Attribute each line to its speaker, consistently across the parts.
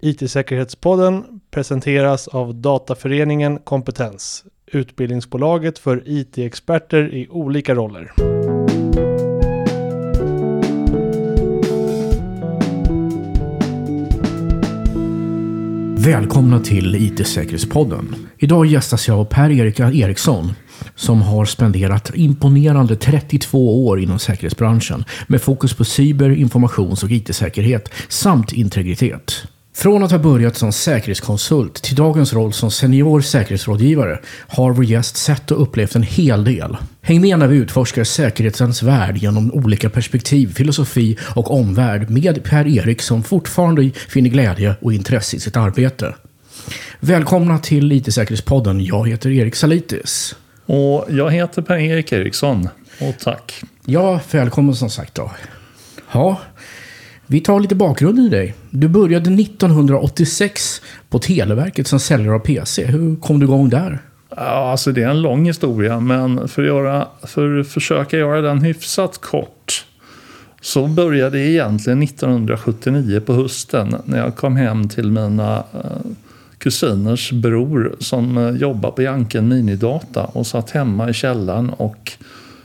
Speaker 1: IT-säkerhetspodden presenteras av Dataföreningen Kompetens, utbildningsbolaget för IT-experter i olika roller.
Speaker 2: Välkomna till IT-säkerhetspodden. Idag gästas jag av Per-Erik Eriksson som har spenderat imponerande 32 år inom säkerhetsbranschen med fokus på cyber-, informations och IT-säkerhet samt integritet. Från att ha börjat som säkerhetskonsult till dagens roll som senior säkerhetsrådgivare har vår gäst sett och upplevt en hel del. Häng med när vi utforskar säkerhetens värld genom olika perspektiv, filosofi och omvärld med Per-Erik som fortfarande finner glädje och intresse i sitt arbete. Välkomna till IT-säkerhetspodden. Jag heter Erik Salitis.
Speaker 3: Och jag heter Per-Erik Eriksson. Och tack.
Speaker 2: Ja, välkommen som sagt då. Ja, vi tar lite bakgrund i dig. Du började 1986 på Televerket som säljare av PC. Hur kom du igång där?
Speaker 3: Ja, alltså det är en lång historia, men för att, göra, för att försöka göra den hyfsat kort så började det egentligen 1979 på hösten när jag kom hem till mina eh, kusiners bror som eh, jobbade på Janken Minidata och satt hemma i källaren och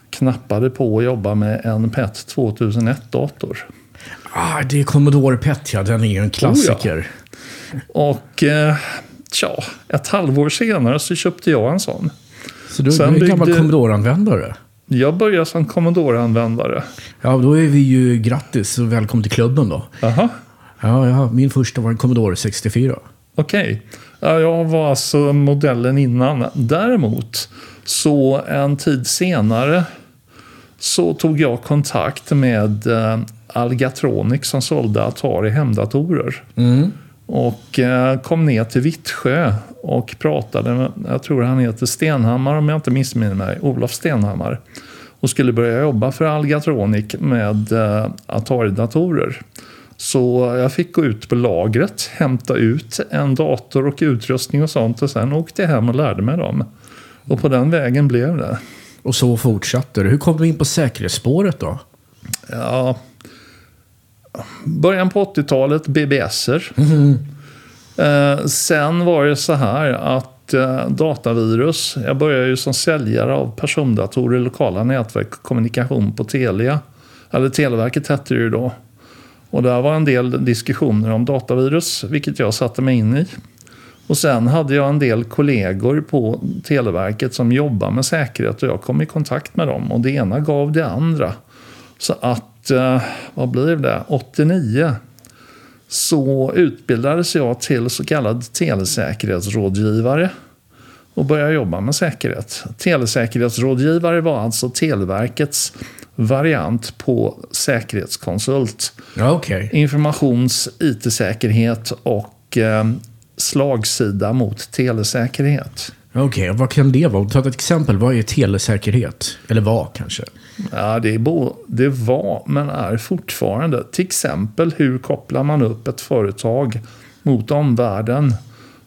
Speaker 3: knappade på och jobbade med en PET 2001-dator.
Speaker 2: Ah, det är Commodore PET, ja. Den är ju en klassiker. Oh,
Speaker 3: ja. Och eh, tja, ett halvår senare så köpte jag en sån.
Speaker 2: Så du, är gammal Commodore-användare?
Speaker 3: Jag började som Commodore-användare.
Speaker 2: Ja, då är vi ju grattis och välkommen till klubben då.
Speaker 3: Aha.
Speaker 2: Ja, ja, min första var en Commodore 64.
Speaker 3: Okej. Okay. Ja, jag var alltså modellen innan. Däremot, så en tid senare så tog jag kontakt med eh, Algatronic som sålde Atari hemdatorer.
Speaker 2: Mm.
Speaker 3: Och eh, kom ner till Vittsjö och pratade med, jag tror han heter Stenhammar om jag inte missminner mig, Olof Stenhammar. Och skulle börja jobba för Algatronic med eh, Atari-datorer. Så jag fick gå ut på lagret, hämta ut en dator och utrustning och sånt och sen åkte jag hem och lärde mig dem. Och på den vägen blev det.
Speaker 2: Och så fortsatte det. Hur kom du in på säkerhetsspåret då?
Speaker 3: Ja, början på 80-talet, BBSer.
Speaker 2: Mm.
Speaker 3: Eh, sen var det så här att eh, datavirus, jag började ju som säljare av persondatorer, lokala nätverk och kommunikation på Telia. Eller Televerket hette det ju då. Och där var en del diskussioner om datavirus, vilket jag satte mig in i. Och sen hade jag en del kollegor på Televerket som jobbar med säkerhet och jag kom i kontakt med dem och det ena gav det andra. Så att, eh, vad blir det, 89 så utbildades jag till så kallad telesäkerhetsrådgivare och började jobba med säkerhet. Telesäkerhetsrådgivare var alltså Televerkets variant på säkerhetskonsult.
Speaker 2: Okay.
Speaker 3: Informations, IT-säkerhet och eh, slagsida mot telesäkerhet.
Speaker 2: Okej, okay, vad kan det vara? Ta ett exempel. Vad är telesäkerhet? Eller vad kanske?
Speaker 3: Ja, det, är bo, det var, men är fortfarande. Till exempel, hur kopplar man upp ett företag mot omvärlden?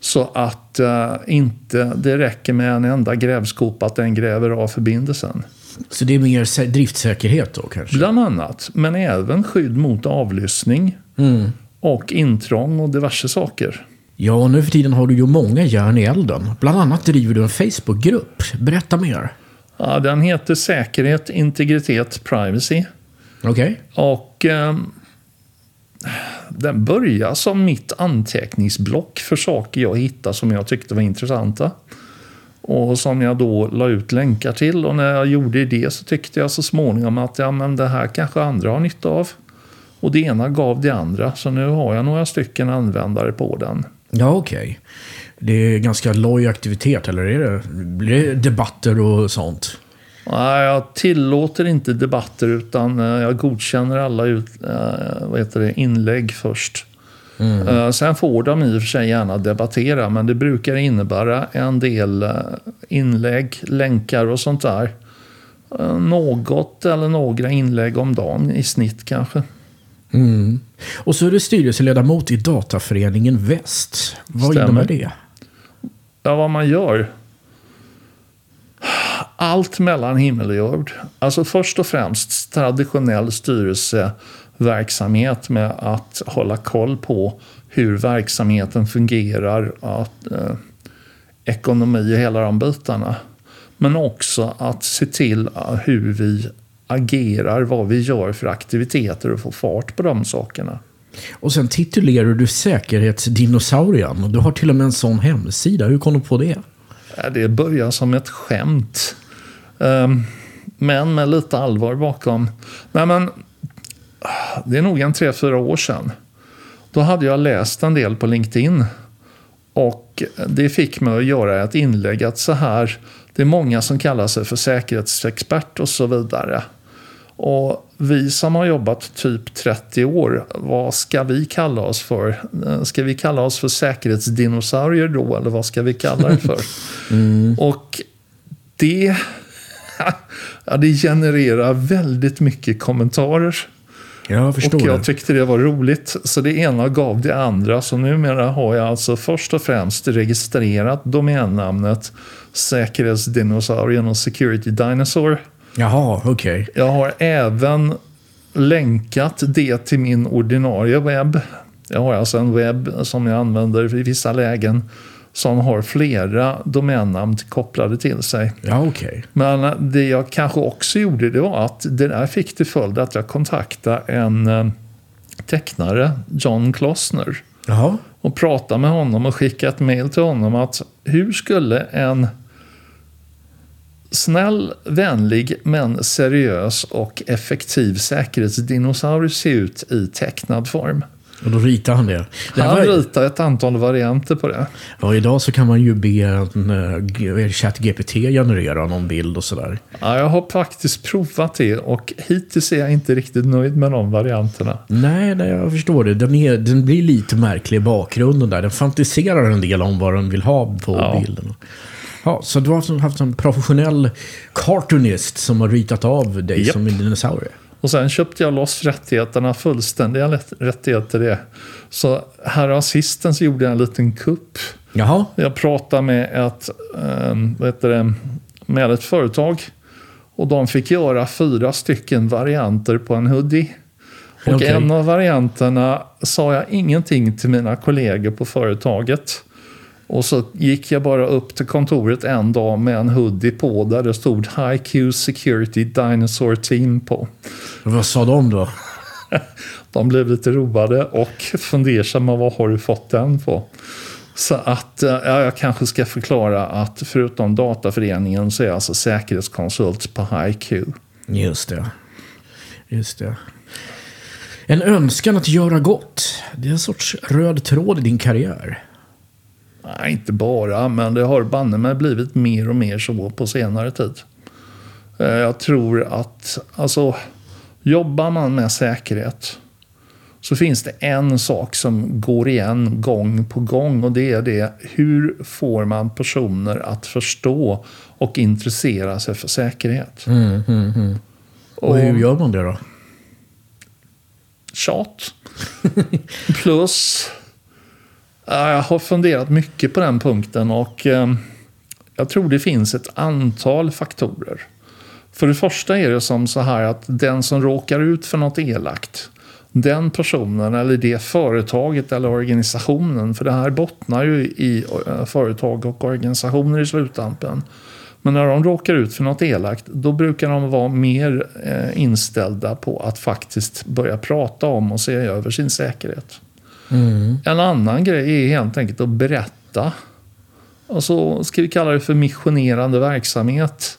Speaker 3: Så att uh, inte det räcker med en enda grävskopa, att den gräver av förbindelsen.
Speaker 2: Så det är mer driftsäkerhet då kanske?
Speaker 3: Bland annat, men även skydd mot avlyssning.
Speaker 2: Mm.
Speaker 3: Och intrång och diverse saker.
Speaker 2: Ja, nu för tiden har du ju många järn i elden. Bland annat driver du en Facebookgrupp. Berätta mer.
Speaker 3: Ja, den heter Säkerhet, integritet, privacy.
Speaker 2: Okej.
Speaker 3: Okay. Och eh, den börjar som mitt anteckningsblock för saker jag hittade som jag tyckte var intressanta. Och som jag då la ut länkar till. Och när jag gjorde det så tyckte jag så småningom att ja, men det här kanske andra har nytta av. Och det ena gav det andra. Så nu har jag några stycken användare på den.
Speaker 2: Ja, okej. Okay. Det är ganska loj aktivitet, eller är det? Blir det debatter och sånt?
Speaker 3: Nej, jag tillåter inte debatter utan eh, jag godkänner alla ut, äh, vad heter det, inlägg först.
Speaker 2: Mm. Äh,
Speaker 3: sen får de i och för sig gärna debattera, men det brukar innebära en del inlägg, länkar och sånt där. Något eller några inlägg om dagen i snitt kanske.
Speaker 2: Mm. Och så är du styrelseledamot i Dataföreningen Väst. Vad Stämmer. innebär det?
Speaker 3: Ja, vad man gör? Allt mellan himmel och jord. Alltså först och främst traditionell styrelseverksamhet med att hålla koll på hur verksamheten fungerar, att, eh, ekonomi och hela de bitarna. Men också att se till eh, hur vi agerar, vad vi gör för aktiviteter och få fart på de sakerna.
Speaker 2: Och sen titulerar du säkerhetsdinosaurien. Du har till och med en sån hemsida. Hur kom du på det?
Speaker 3: Det börjar som ett skämt. Ehm, men med lite allvar bakom. Nej, men, det är nog en tre, fyra år sedan. Då hade jag läst en del på LinkedIn. Och det fick mig att göra ett inlägg att så här, det är många som kallar sig för säkerhetsexpert och så vidare. Och vi som har jobbat typ 30 år, vad ska vi kalla oss för? Eh, Ska vi kalla oss för säkerhetsdinosaurier då, eller vad ska vi kalla det för? Och det, ja, det genererar väldigt mycket kommentarer.
Speaker 2: Jag förstår
Speaker 3: Och jag tyckte det var roligt, så det ena gav det andra. Så numera har jag alltså först och främst registrerat domännamnet Säkerhetsdinosaurien och Security Dinosaur.
Speaker 2: Jaha, okej.
Speaker 3: Jag har även länkat det till min ordinarie webb. Jag har alltså en webb som jag använder i vissa lägen som har flera domännamn kopplade till sig.
Speaker 2: Ja, okej.
Speaker 3: Men det jag kanske också gjorde det var att det där fick till följd att jag kontaktade en eh, tecknare, John Klossner,
Speaker 2: Jaha.
Speaker 3: och pratade med honom och skickade ett mail till honom att hur skulle en snäll, vänlig men seriös och effektiv säkerhetsdinosaurie se ut i tecknad form?
Speaker 2: Och då ritar han det. det
Speaker 3: Han
Speaker 2: var,
Speaker 3: ritade ett antal varianter på det.
Speaker 2: ja, idag så kan man ju be en uh, ChatGPT generera någon bild och sådär.
Speaker 3: Ja, jag har faktiskt provat det och hittills är jag inte riktigt nöjd med de varianterna.
Speaker 2: Nej, nej, jag förstår det. Den, är, den blir lite märklig i bakgrunden där. Den fantiserar en del om vad den vill ha på
Speaker 3: Ja.
Speaker 2: bilden. Ja, så du har alltså haft en professionell cartoonist som har ritat av dig
Speaker 3: Japp.
Speaker 2: som en dinosaurie?
Speaker 3: Och sen köpte jag loss rättigheterna, fullständiga rättigheter det. Så här assistens gjorde jag en liten kupp.
Speaker 2: Jaha,
Speaker 3: Jag pratade med ett, det, med ett företag. Och de fick göra fyra stycken varianter på en hoodie. Och
Speaker 2: Okej.
Speaker 3: en av varianterna sa jag ingenting till mina kollegor på företaget. Och så gick jag bara upp till kontoret en dag med en hoodie på där det stod High Q Security Dinosaur Team på.
Speaker 2: vad sa de då?
Speaker 3: De blev lite roade och fundersamma, vad har du fått den på? Så att eh, ja, jag kanske ska förklara att förutom dataföreningen så är jag alltså säkerhetskonsult på HiQ.
Speaker 2: Just det. Just det. En önskan att göra gott. Det är en sorts röd tråd i din karriär.
Speaker 3: Nej, inte bara, men det har banne mig blivit mer och mer så på senare tid. Eh, Jag tror att, alltså, jobbar man med säkerhet så finns det en sak som går igen gång på gång och det är det hur får man personer att förstå och intressera sig för säkerhet?
Speaker 2: Mm, mm, mm. Och
Speaker 3: Och-
Speaker 2: hur gör man det då?
Speaker 3: tjat. Plus, jag har funderat mycket på den punkten och eh, jag tror det finns ett antal faktorer. För det första är det som så här att den som råkar ut för något elakt, den personen eller det företaget eller organisationen, för det här bottnar ju i eh, företag och organisationer i sluttampen. Men när de råkar ut för något elakt, då brukar de vara mer eh, inställda på att faktiskt börja prata om och se över sin säkerhet. En annan grej är helt enkelt att berätta. Alltså, ska vi kalla det för missionerande verksamhet?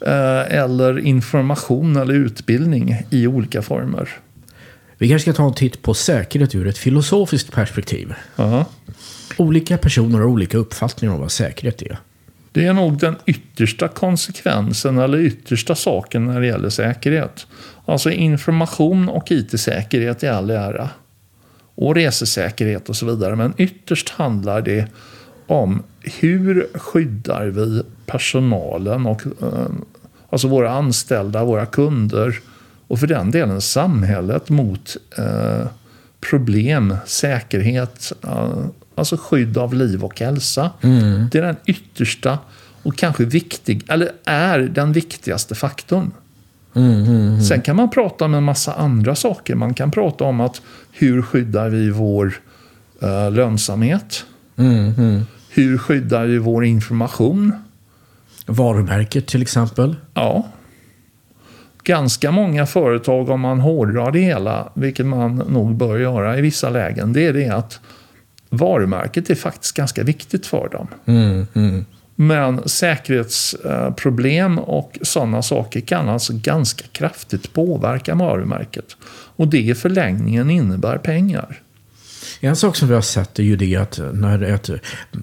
Speaker 3: Eh, eller information eller utbildning i olika former.
Speaker 2: Vi kanske ska ta en titt på säkerhet ur ett filosofiskt perspektiv.
Speaker 3: Ja.
Speaker 2: Olika personer har olika uppfattningar om vad säkerhet är.
Speaker 3: Det är nog den yttersta konsekvensen eller yttersta saken när det gäller säkerhet. Alltså information och IT-säkerhet i all ära. Och resesäkerhet och så vidare. Men ytterst handlar det om hur skyddar vi personalen och eh, alltså våra anställda, våra kunder och för den delen samhället mot eh, problem, säkerhet, eh, alltså skydd av liv och hälsa. Det är den yttersta och kanske viktig, eller är den viktigaste faktorn. Sen kan man prata om en massa andra saker. Man kan prata om att hur skyddar vi vår eh, lönsamhet? Hur skyddar vi vår information?
Speaker 2: Varumärket till exempel.
Speaker 3: Ja. Ganska många företag, om man hårdrar det hela, vilket man nog bör göra i vissa lägen, det är det att varumärket är faktiskt ganska viktigt för dem. Men säkerhetsproblem och sådana saker kan alltså ganska kraftigt påverka varumärket. Och det i förlängningen innebär pengar.
Speaker 2: En sak som vi har sett är ju det att när ett,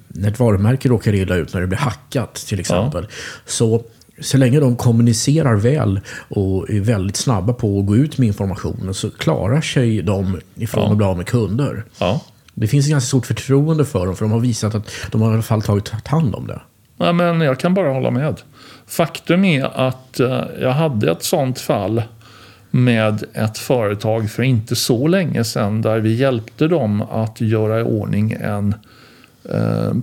Speaker 2: när ett varumärke råkar illa ut, när det blir hackat till exempel, så så länge de kommunicerar väl och är väldigt snabba på att gå ut med informationen så klarar sig de ifrån
Speaker 3: Ja.
Speaker 2: att bli av med kunder.
Speaker 3: Ja.
Speaker 2: Det finns ett ganska stort förtroende för dem, för de har visat att de har i alla fall tagit hand om det.
Speaker 3: Ja, men jag kan bara hålla med. Faktum är att eh, jag hade ett sånt fall med ett företag för inte så länge sedan där vi hjälpte dem att göra i ordning en eh,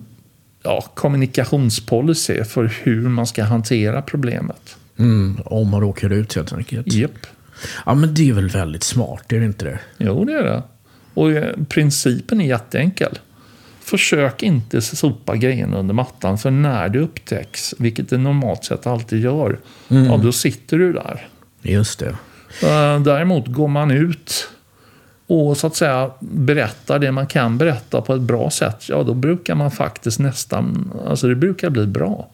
Speaker 3: ja, kommunikationspolicy för hur man ska hantera problemet.
Speaker 2: Mm, om man råkar ut helt enkelt.
Speaker 3: Japp.
Speaker 2: Ja, men det är väl väldigt smart, är det inte det?
Speaker 3: Jo, det är det. Och eh, principen är jätteenkel. Försök inte sopa grejerna under mattan, för när det upptäcks, vilket det normalt sett alltid gör, ja, då sitter du där.
Speaker 2: Just det.
Speaker 3: Eh, Däremot går man ut och så att säga berättar det man kan berätta på ett bra sätt, ja då brukar man faktiskt nästan, alltså det brukar bli bra.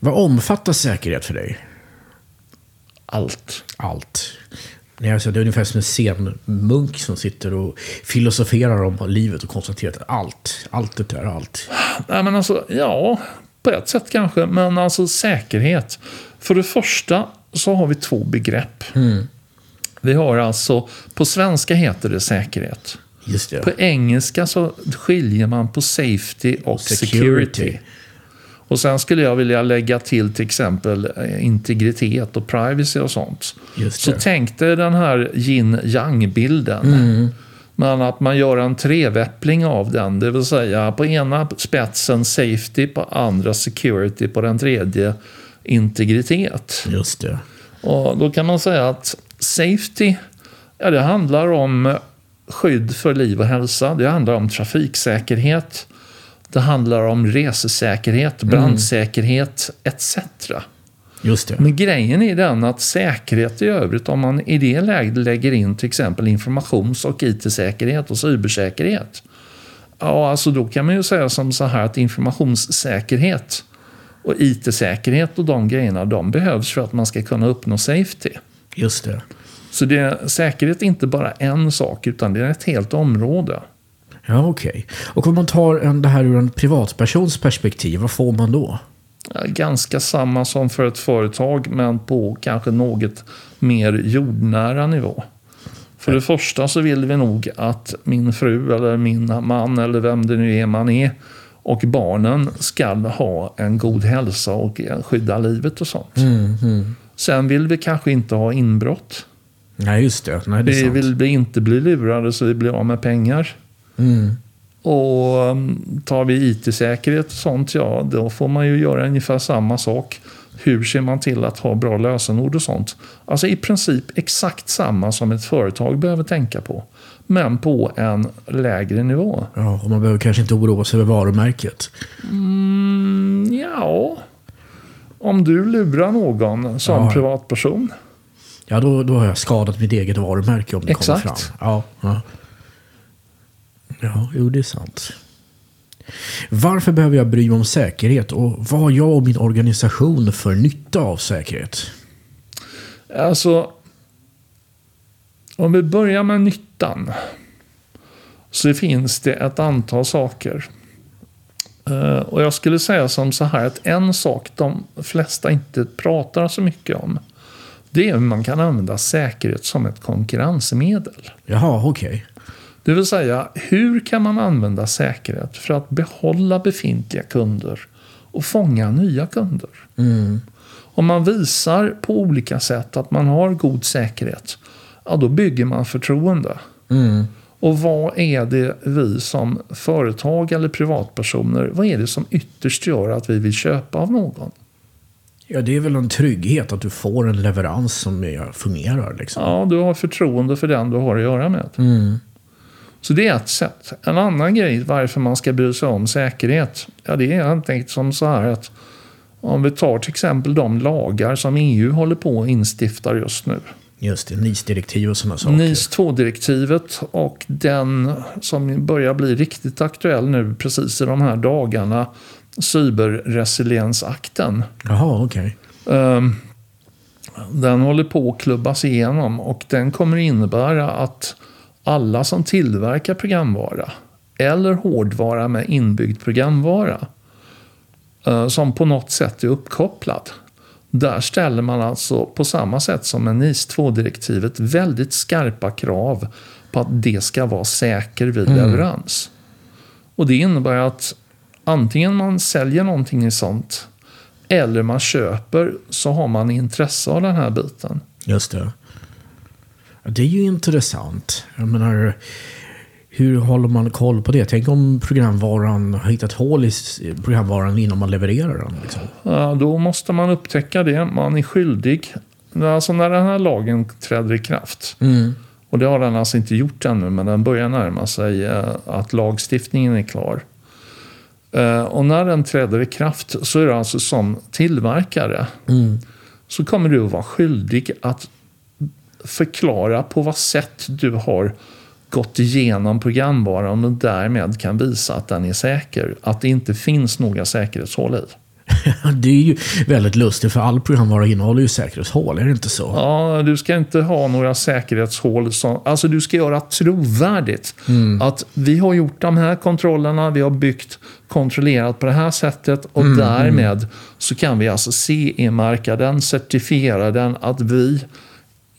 Speaker 2: Vad omfattar säkerhet för dig?
Speaker 3: Allt.
Speaker 2: Allt. Nej, alltså, det är ungefär som en zen-munk som sitter och filosoferar om livet och konstaterar att allt, allt det är allt.
Speaker 3: Nej men alltså, ja, på ett sätt kanske, men alltså säkerhet. För det första så har vi två begrepp. Vi har alltså, på svenska heter det säkerhet. På engelska så skiljer man på safety och security.
Speaker 2: Security.
Speaker 3: Och sen skulle jag vilja lägga till till exempel eh, integritet och privacy och sånt.
Speaker 2: Just
Speaker 3: Så
Speaker 2: det.
Speaker 3: tänk dig den här yin-yang-bilden. Men att man gör en treväppling av den. Det vill säga på ena spetsen safety, på andra security, på den tredje integritet.
Speaker 2: Just det.
Speaker 3: Och då kan man säga att safety, ja det handlar om skydd för liv och hälsa. Det handlar om trafiksäkerhet. Det handlar om resesäkerhet, brandsäkerhet etc.
Speaker 2: Just det.
Speaker 3: Men grejen är den att säkerhet i övrigt, om man i det läget lägger in till exempel informations och IT-säkerhet och cybersäkerhet. Ja, alltså då kan man ju säga som så här att informationssäkerhet och IT-säkerhet och de grejerna, de behövs för att man ska kunna uppnå safety.
Speaker 2: Just det.
Speaker 3: Så det, säkerhet är inte bara en sak, utan det är ett helt område.
Speaker 2: Ja, okej. Och om man tar en, det här ur en privatpersons perspektiv, vad får man då?
Speaker 3: Ganska samma som för ett företag, men på kanske något mer jordnära nivå. För det första så vill vi nog att min fru eller min man eller vem det nu är man är och barnen ska ha en god hälsa och skydda livet och sånt. Sen vill vi kanske inte ha inbrott.
Speaker 2: Nej, just det. Nej, det
Speaker 3: Vi vill inte bli lurade så vi blir av med pengar.
Speaker 2: Mm.
Speaker 3: Och um, tar vi IT-säkerhet och sånt, ja då får man ju göra ungefär samma sak. Hur ser man till att ha bra lösenord och sånt? Alltså i princip exakt samma som ett företag behöver tänka på. Men på en lägre nivå.
Speaker 2: Ja, och man behöver kanske inte oroa sig över varumärket.
Speaker 3: Mm, ja, om du lurar någon som
Speaker 2: Ja.
Speaker 3: privatperson.
Speaker 2: Ja, då, då har jag skadat mitt eget varumärke om det kommer
Speaker 3: Exakt.
Speaker 2: fram. Ja, ja. Ja, jo det är sant. Varför behöver jag bry mig om säkerhet och vad har jag och min organisation för nytta av säkerhet?
Speaker 3: Alltså, om vi börjar med nyttan. Så finns det ett antal saker. Eh, Och jag skulle säga som så här att en sak de flesta inte pratar så mycket om. Det är hur man kan använda säkerhet som ett konkurrensmedel.
Speaker 2: Jaha, okej.
Speaker 3: Det vill säga, hur kan man använda säkerhet för att behålla befintliga kunder och fånga nya kunder? Om man visar på olika sätt att man har god säkerhet, ja då bygger man förtroende. Och vad är det vi som företag eller privatpersoner, vad är det som ytterst gör att vi vill köpa av någon?
Speaker 2: Ja, det är väl en trygghet att du får en leverans som fungerar. Liksom.
Speaker 3: Ja, du har förtroende för den du har att göra med.
Speaker 2: Mm.
Speaker 3: Så det är ett sätt. En annan grej varför man ska bry sig om säkerhet. Ja, det är helt enkelt som så här att om vi tar till exempel de lagar som EU håller på att instifta just nu.
Speaker 2: Just det, NIS-direktiv och sådana saker.
Speaker 3: NIS 2-direktivet och den som börjar bli riktigt aktuell nu precis i de här dagarna, cyberresiliensakten.
Speaker 2: Jaha, okej.
Speaker 3: Ehm, Den håller på att klubbas igenom och den kommer innebära att alla som tillverkar programvara eller hårdvara med inbyggd programvara eh, som på något sätt är uppkopplad. Där ställer man alltså på samma sätt som med NIS 2-direktivet väldigt skarpa krav på att det ska vara säker vid leverans. Och det innebär att antingen man säljer någonting i sånt eller man köper så har man intresse av den här biten.
Speaker 2: Just det. Det är ju intressant. Jag menar, hur håller man koll på det? Tänk om programvaran har hittat hål i programvaran innan man levererar den. Liksom.
Speaker 3: Ja, Då måste man upptäcka det. Man är skyldig. Alltså när den här lagen träder i kraft.
Speaker 2: Mm.
Speaker 3: Och det har den alltså inte gjort ännu, men den börjar närma sig eh, att lagstiftningen är klar. Eh, Och när den träder i kraft så är det alltså som tillverkare
Speaker 2: Mm.
Speaker 3: så kommer du att vara skyldig att förklara på vad sätt du har gått igenom programvaran och därmed kan visa att den är säker. Att det inte finns några säkerhetshål i.
Speaker 2: Det är ju väldigt lustigt för all programvara innehåller ju säkerhetshål, är det inte så?
Speaker 3: Ja, du ska inte ha några säkerhetshål. Som, alltså du ska göra trovärdigt att vi har gjort de här kontrollerna, vi har byggt kontrollerat på det här sättet och därmed så kan vi alltså CE-märka den, certifiera den att vi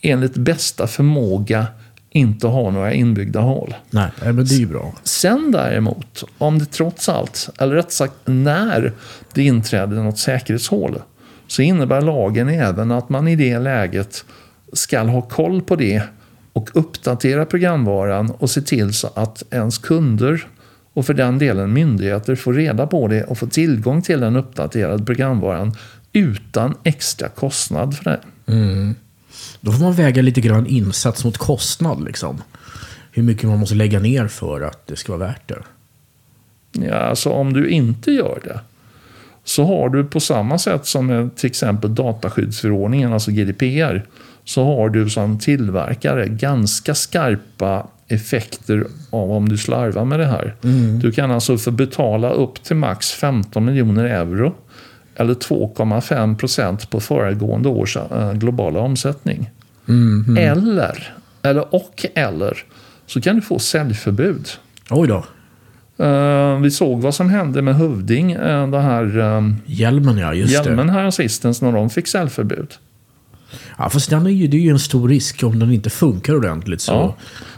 Speaker 3: enligt bästa förmåga inte har några inbyggda hål.
Speaker 2: Nej, men det är ju bra.
Speaker 3: Sen däremot, om det trots allt, eller rätt sagt när det inträder något säkerhetshål, så innebär lagen även att man i det läget ska ha koll på det och uppdatera programvaran och se till så att ens kunder och för den delen myndigheter får reda på det och får tillgång till den uppdaterade programvaran utan extra kostnad för det.
Speaker 2: Då får man väga lite grann insats mot kostnad. Liksom. Hur mycket man måste lägga ner för att det ska vara värt det.
Speaker 3: Ja, alltså om du inte gör det så har du på samma sätt som med till exempel dataskyddsförordningen, alltså GDPR, så har du som tillverkare ganska skarpa effekter av om du slarvar med det här. Du kan alltså få betala upp till max 15 miljoner euro eller 2,5 procent på föregående års eh, globala omsättning. Eller, eller och eller, så kan du få säljförbud.
Speaker 2: Oj då.
Speaker 3: Eh, vi såg vad som hände med Hövding, uh, den här uh,
Speaker 2: Hjälmen ja, just
Speaker 3: hjälmen här assistens när de fick säljförbud.
Speaker 2: Ja, fast den är ju, det är ju en stor risk om den inte funkar ordentligt. Så.
Speaker 3: Ja.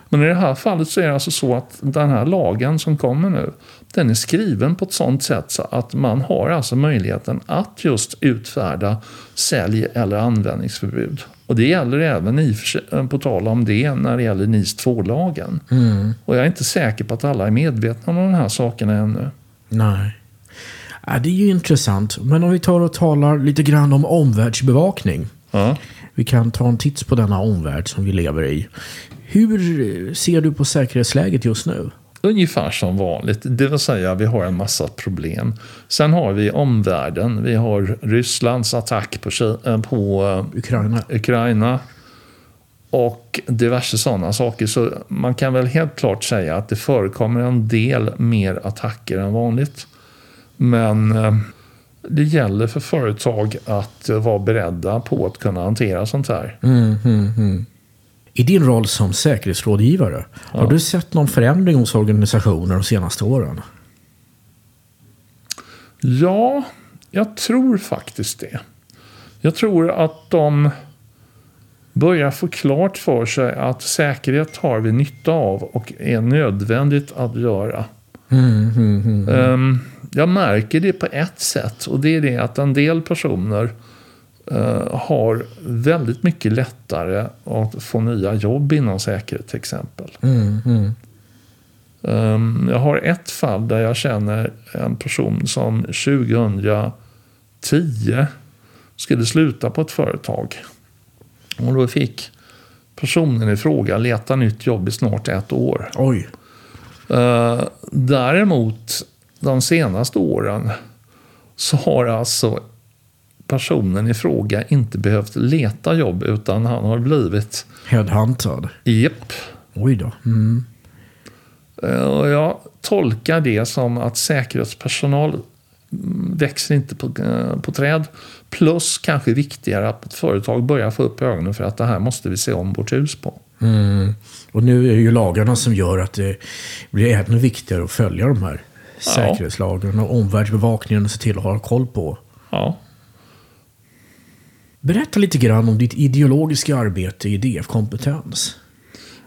Speaker 3: Men i det här fallet så är det alltså så att den här lagen som kommer nu, den är skriven på ett sådant sätt så att man har alltså möjligheten att just utfärda sälj eller användningsförbud. Och det gäller även i, sig- på tal om det när det gäller NIS 2-lagen. Och jag är inte säker på att alla är medvetna om de här sakerna ännu.
Speaker 2: Nej. Ja, det är ju intressant. Men om vi tar och talar lite grann om omvärldsbevakning.
Speaker 3: Ja.
Speaker 2: Vi kan ta en titt på denna omvärld som vi lever i. Hur ser du på säkerhetsläget just nu?
Speaker 3: Ungefär som vanligt, det vill säga vi har en massa problem. Sen har vi omvärlden, vi har Rysslands attack på, eh, på eh,
Speaker 2: Ukraina?
Speaker 3: Ukraina och diverse sådana saker. Så man kan väl helt klart säga att det förekommer en del mer attacker än vanligt. Men eh, det gäller för företag att vara beredda på att kunna hantera sånt här.
Speaker 2: Mm, mm, mm. I din roll som säkerhetsrådgivare, har du sett någon förändring hos organisationer de senaste åren?
Speaker 3: Ja, jag tror faktiskt det. Jag tror att de börjar få klart för sig att säkerhet har vi nytta av och är nödvändigt att göra.
Speaker 2: Mm, mm, mm.
Speaker 3: Ehm, Jag märker det på ett sätt och det är det att en del personer har väldigt mycket lättare att få nya jobb inom säkerhet till exempel.
Speaker 2: Mm, mm.
Speaker 3: Ehm, Jag har ett fall där jag känner en person som 2010 skulle sluta på ett företag. Och då fick personen i fråga leta nytt jobb i snart ett år.
Speaker 2: Oj.
Speaker 3: Eh, däremot de senaste åren så har alltså personen i fråga inte behövt leta jobb utan han har blivit
Speaker 2: Headhuntad.
Speaker 3: Jepp.
Speaker 2: Oj då. Mm.
Speaker 3: Eh, Och jag tolkar det som att säkerhetspersonal växer inte på, eh, på träd. Plus kanske viktigare att ett företag börjar få upp ögonen för att det här måste vi se om vårt hus på.
Speaker 2: Mm. Och nu är det ju lagarna som gör att det blir ännu viktigare att följa de här säkerhetslagarna och omvärldsbevakningen och se till att ha koll på.
Speaker 3: Ja.
Speaker 2: Berätta lite grann om ditt ideologiska arbete i DF-kompetens.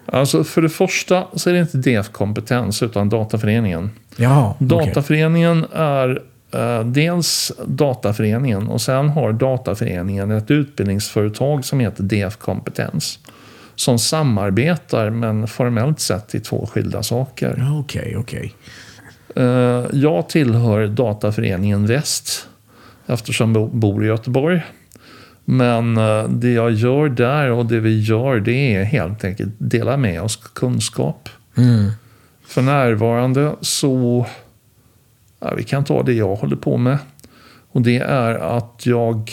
Speaker 3: Alltså för det första så är det inte DF-kompetens utan Dataföreningen.
Speaker 2: Jaha, okej.
Speaker 3: Dataföreningen är eh, dels Dataföreningen och sen har Dataföreningen ett utbildningsföretag som heter DF Kompetens. Som samarbetar men formellt sett i två skilda saker.
Speaker 2: Ja, Okej, okej.
Speaker 3: Eh, jag tillhör Dataföreningen Väst eftersom jag bor i Göteborg. Men eh, det jag gör där och det vi gör det är helt enkelt dela med oss kunskap.
Speaker 2: Mm.
Speaker 3: För närvarande så, ja, vi kan ta det jag håller på med. Och det är att jag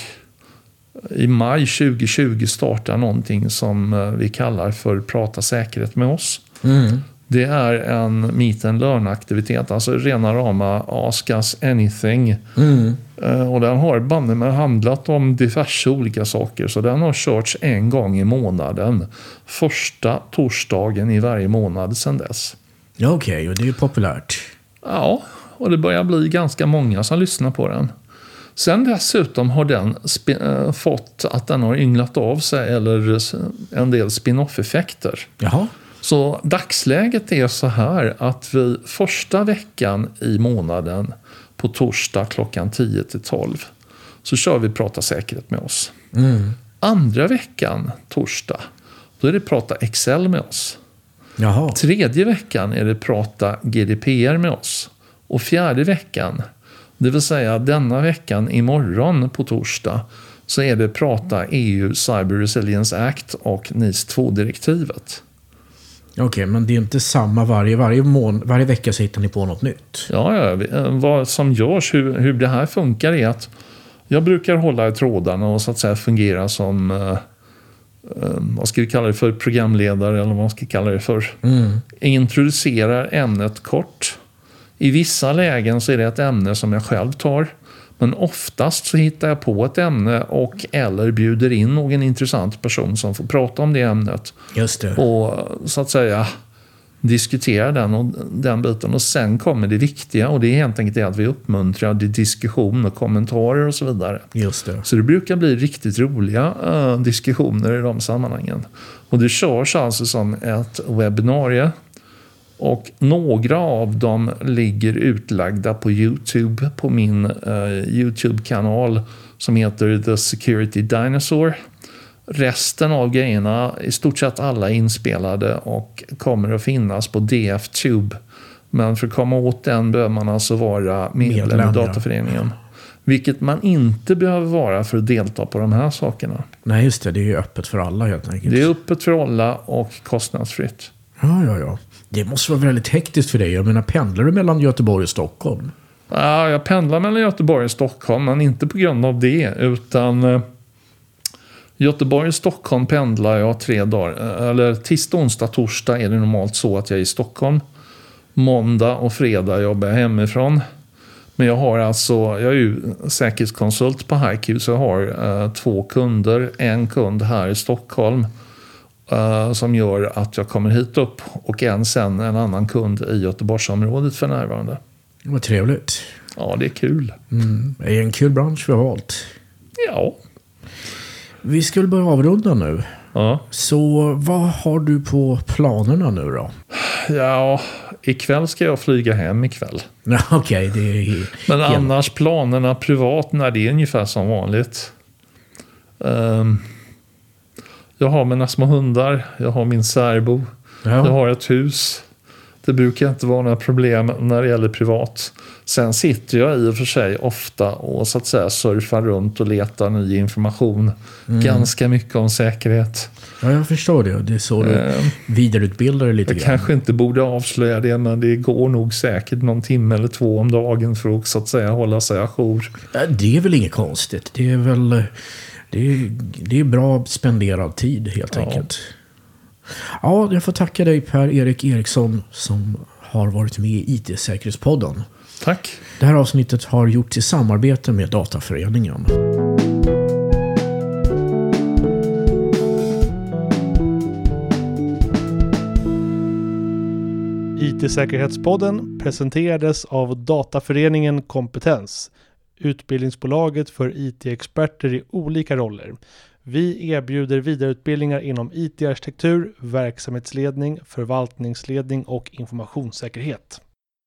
Speaker 3: i maj 2020 startar någonting som eh, vi kallar för Prata säkerhet med oss.
Speaker 2: Mm.
Speaker 3: Det är en meet and learn-aktivitet, alltså rena rama Ask us anything.
Speaker 2: Mm.
Speaker 3: Eh, Och den har banne mig handlat om diverse olika saker. Så den har körts en gång i månaden. Första torsdagen i varje månad sedan dess.
Speaker 2: Ja, okej. Och det är ju populärt.
Speaker 3: Ja, och det börjar bli ganska många som lyssnar på den. Sen dessutom har den eh, fått att den har ynglat av sig eller en del spin-off-effekter.
Speaker 2: Jaha.
Speaker 3: Så dagsläget är så här att vi första veckan i månaden på torsdag klockan 10 till 12 så kör vi Prata säkerhet med oss.
Speaker 2: Mm.
Speaker 3: Andra veckan, torsdag, då är det Prata Excel med oss.
Speaker 2: Jaha.
Speaker 3: Tredje veckan är det Prata GDPR med oss. Och fjärde veckan, det vill säga denna veckan imorgon på torsdag, så är det Prata EU Cyber Resilience Act och NIS 2-direktivet.
Speaker 2: Okej, men det är inte samma varje, varje, mån, varje vecka så hittar ni på något nytt.
Speaker 3: Ja, ja, eh, vad som görs, hur, hur det här funkar är att jag brukar hålla i trådarna och så att säga fungera som, eh, eh, vad ska vi kalla det för, programledare eller vad man ska kalla det för.
Speaker 2: Mm.
Speaker 3: introducerar ämnet kort. I vissa lägen så är det ett ämne som jag själv tar. Men oftast så hittar jag på ett ämne och eller bjuder in någon intressant person som får prata om det ämnet.
Speaker 2: Just det.
Speaker 3: Och så att säga diskutera den, och den biten. Och sen kommer det viktiga och det är helt enkelt det att vi uppmuntrar till diskussion och kommentarer och så vidare.
Speaker 2: Just det.
Speaker 3: Så det brukar bli riktigt roliga eh, diskussioner i de sammanhangen. Och det körs alltså som ett webbinarie. Och några av dem ligger utlagda på YouTube på min eh, YouTube-kanal som heter The Security Dinosaur. Resten av grejerna, i stort sett alla är inspelade och kommer att finnas på DFTube. Men för att komma åt den behöver man alltså vara medlem
Speaker 2: Medlem,
Speaker 3: i
Speaker 2: ja.
Speaker 3: Dataföreningen. Vilket man inte behöver vara för att delta på de här sakerna.
Speaker 2: Nej, just det. Det är ju öppet för alla helt enkelt.
Speaker 3: Det är öppet för alla och kostnadsfritt.
Speaker 2: Ja, ja, ja. Det måste vara väldigt hektiskt för dig. Jag menar, pendlar du mellan Göteborg och Stockholm?
Speaker 3: Ja, jag pendlar mellan Göteborg och Stockholm, men inte på grund av det. Utan eh, Göteborg och Stockholm pendlar jag tre dagar. Eh, eller tisdag, onsdag, torsdag är det normalt så att jag är i Stockholm. Måndag och fredag jobbar jag hemifrån. Men jag har alltså, jag är ju säkerhetskonsult på HiQ så jag har eh, två kunder. En kund här i Stockholm eh, som gör att jag kommer hit upp och en sen en annan kund i Göteborgsområdet för närvarande.
Speaker 2: Vad trevligt.
Speaker 3: Ja, det är kul.
Speaker 2: Mm. Det är en kul bransch vi har valt.
Speaker 3: Ja.
Speaker 2: Vi skulle börja avrunda nu.
Speaker 3: Ja,
Speaker 2: Så vad har du på planerna nu då?
Speaker 3: ja ikväll ska jag flyga hem ikväll.
Speaker 2: Okej, det är...
Speaker 3: Men annars planerna privat, när det är ungefär som vanligt. Ehm, jag har mina små hundar, jag har min särbo,
Speaker 2: Ja.
Speaker 3: jag har ett hus. Det brukar inte vara några problem när det gäller privat. Sen sitter jag i och för sig ofta och så att säga surfar runt och letar ny information.
Speaker 2: Mm.
Speaker 3: Ganska mycket om säkerhet.
Speaker 2: Ja, jag förstår det. Det är så du
Speaker 3: Eh,
Speaker 2: vidareutbildar dig lite
Speaker 3: Jag
Speaker 2: grann.
Speaker 3: kanske inte borde avslöja det men det går nog säkert någon timme eller två om dagen för att så att säga hålla sig ajour.
Speaker 2: Det är väl inget konstigt. Det är väl eh, det är, det är bra spenderad tid helt
Speaker 3: Ja.
Speaker 2: enkelt. Ja, jag får tacka dig Per-Erik Eriksson som har varit med i IT-säkerhetspodden.
Speaker 3: Tack!
Speaker 2: Det här avsnittet har gjorts i samarbete med Dataföreningen.
Speaker 1: IT-säkerhetspodden presenterades av Dataföreningen Kompetens, utbildningsbolaget för IT-experter i olika roller. Vi erbjuder vidareutbildningar inom IT-arkitektur, verksamhetsledning, förvaltningsledning och informationssäkerhet.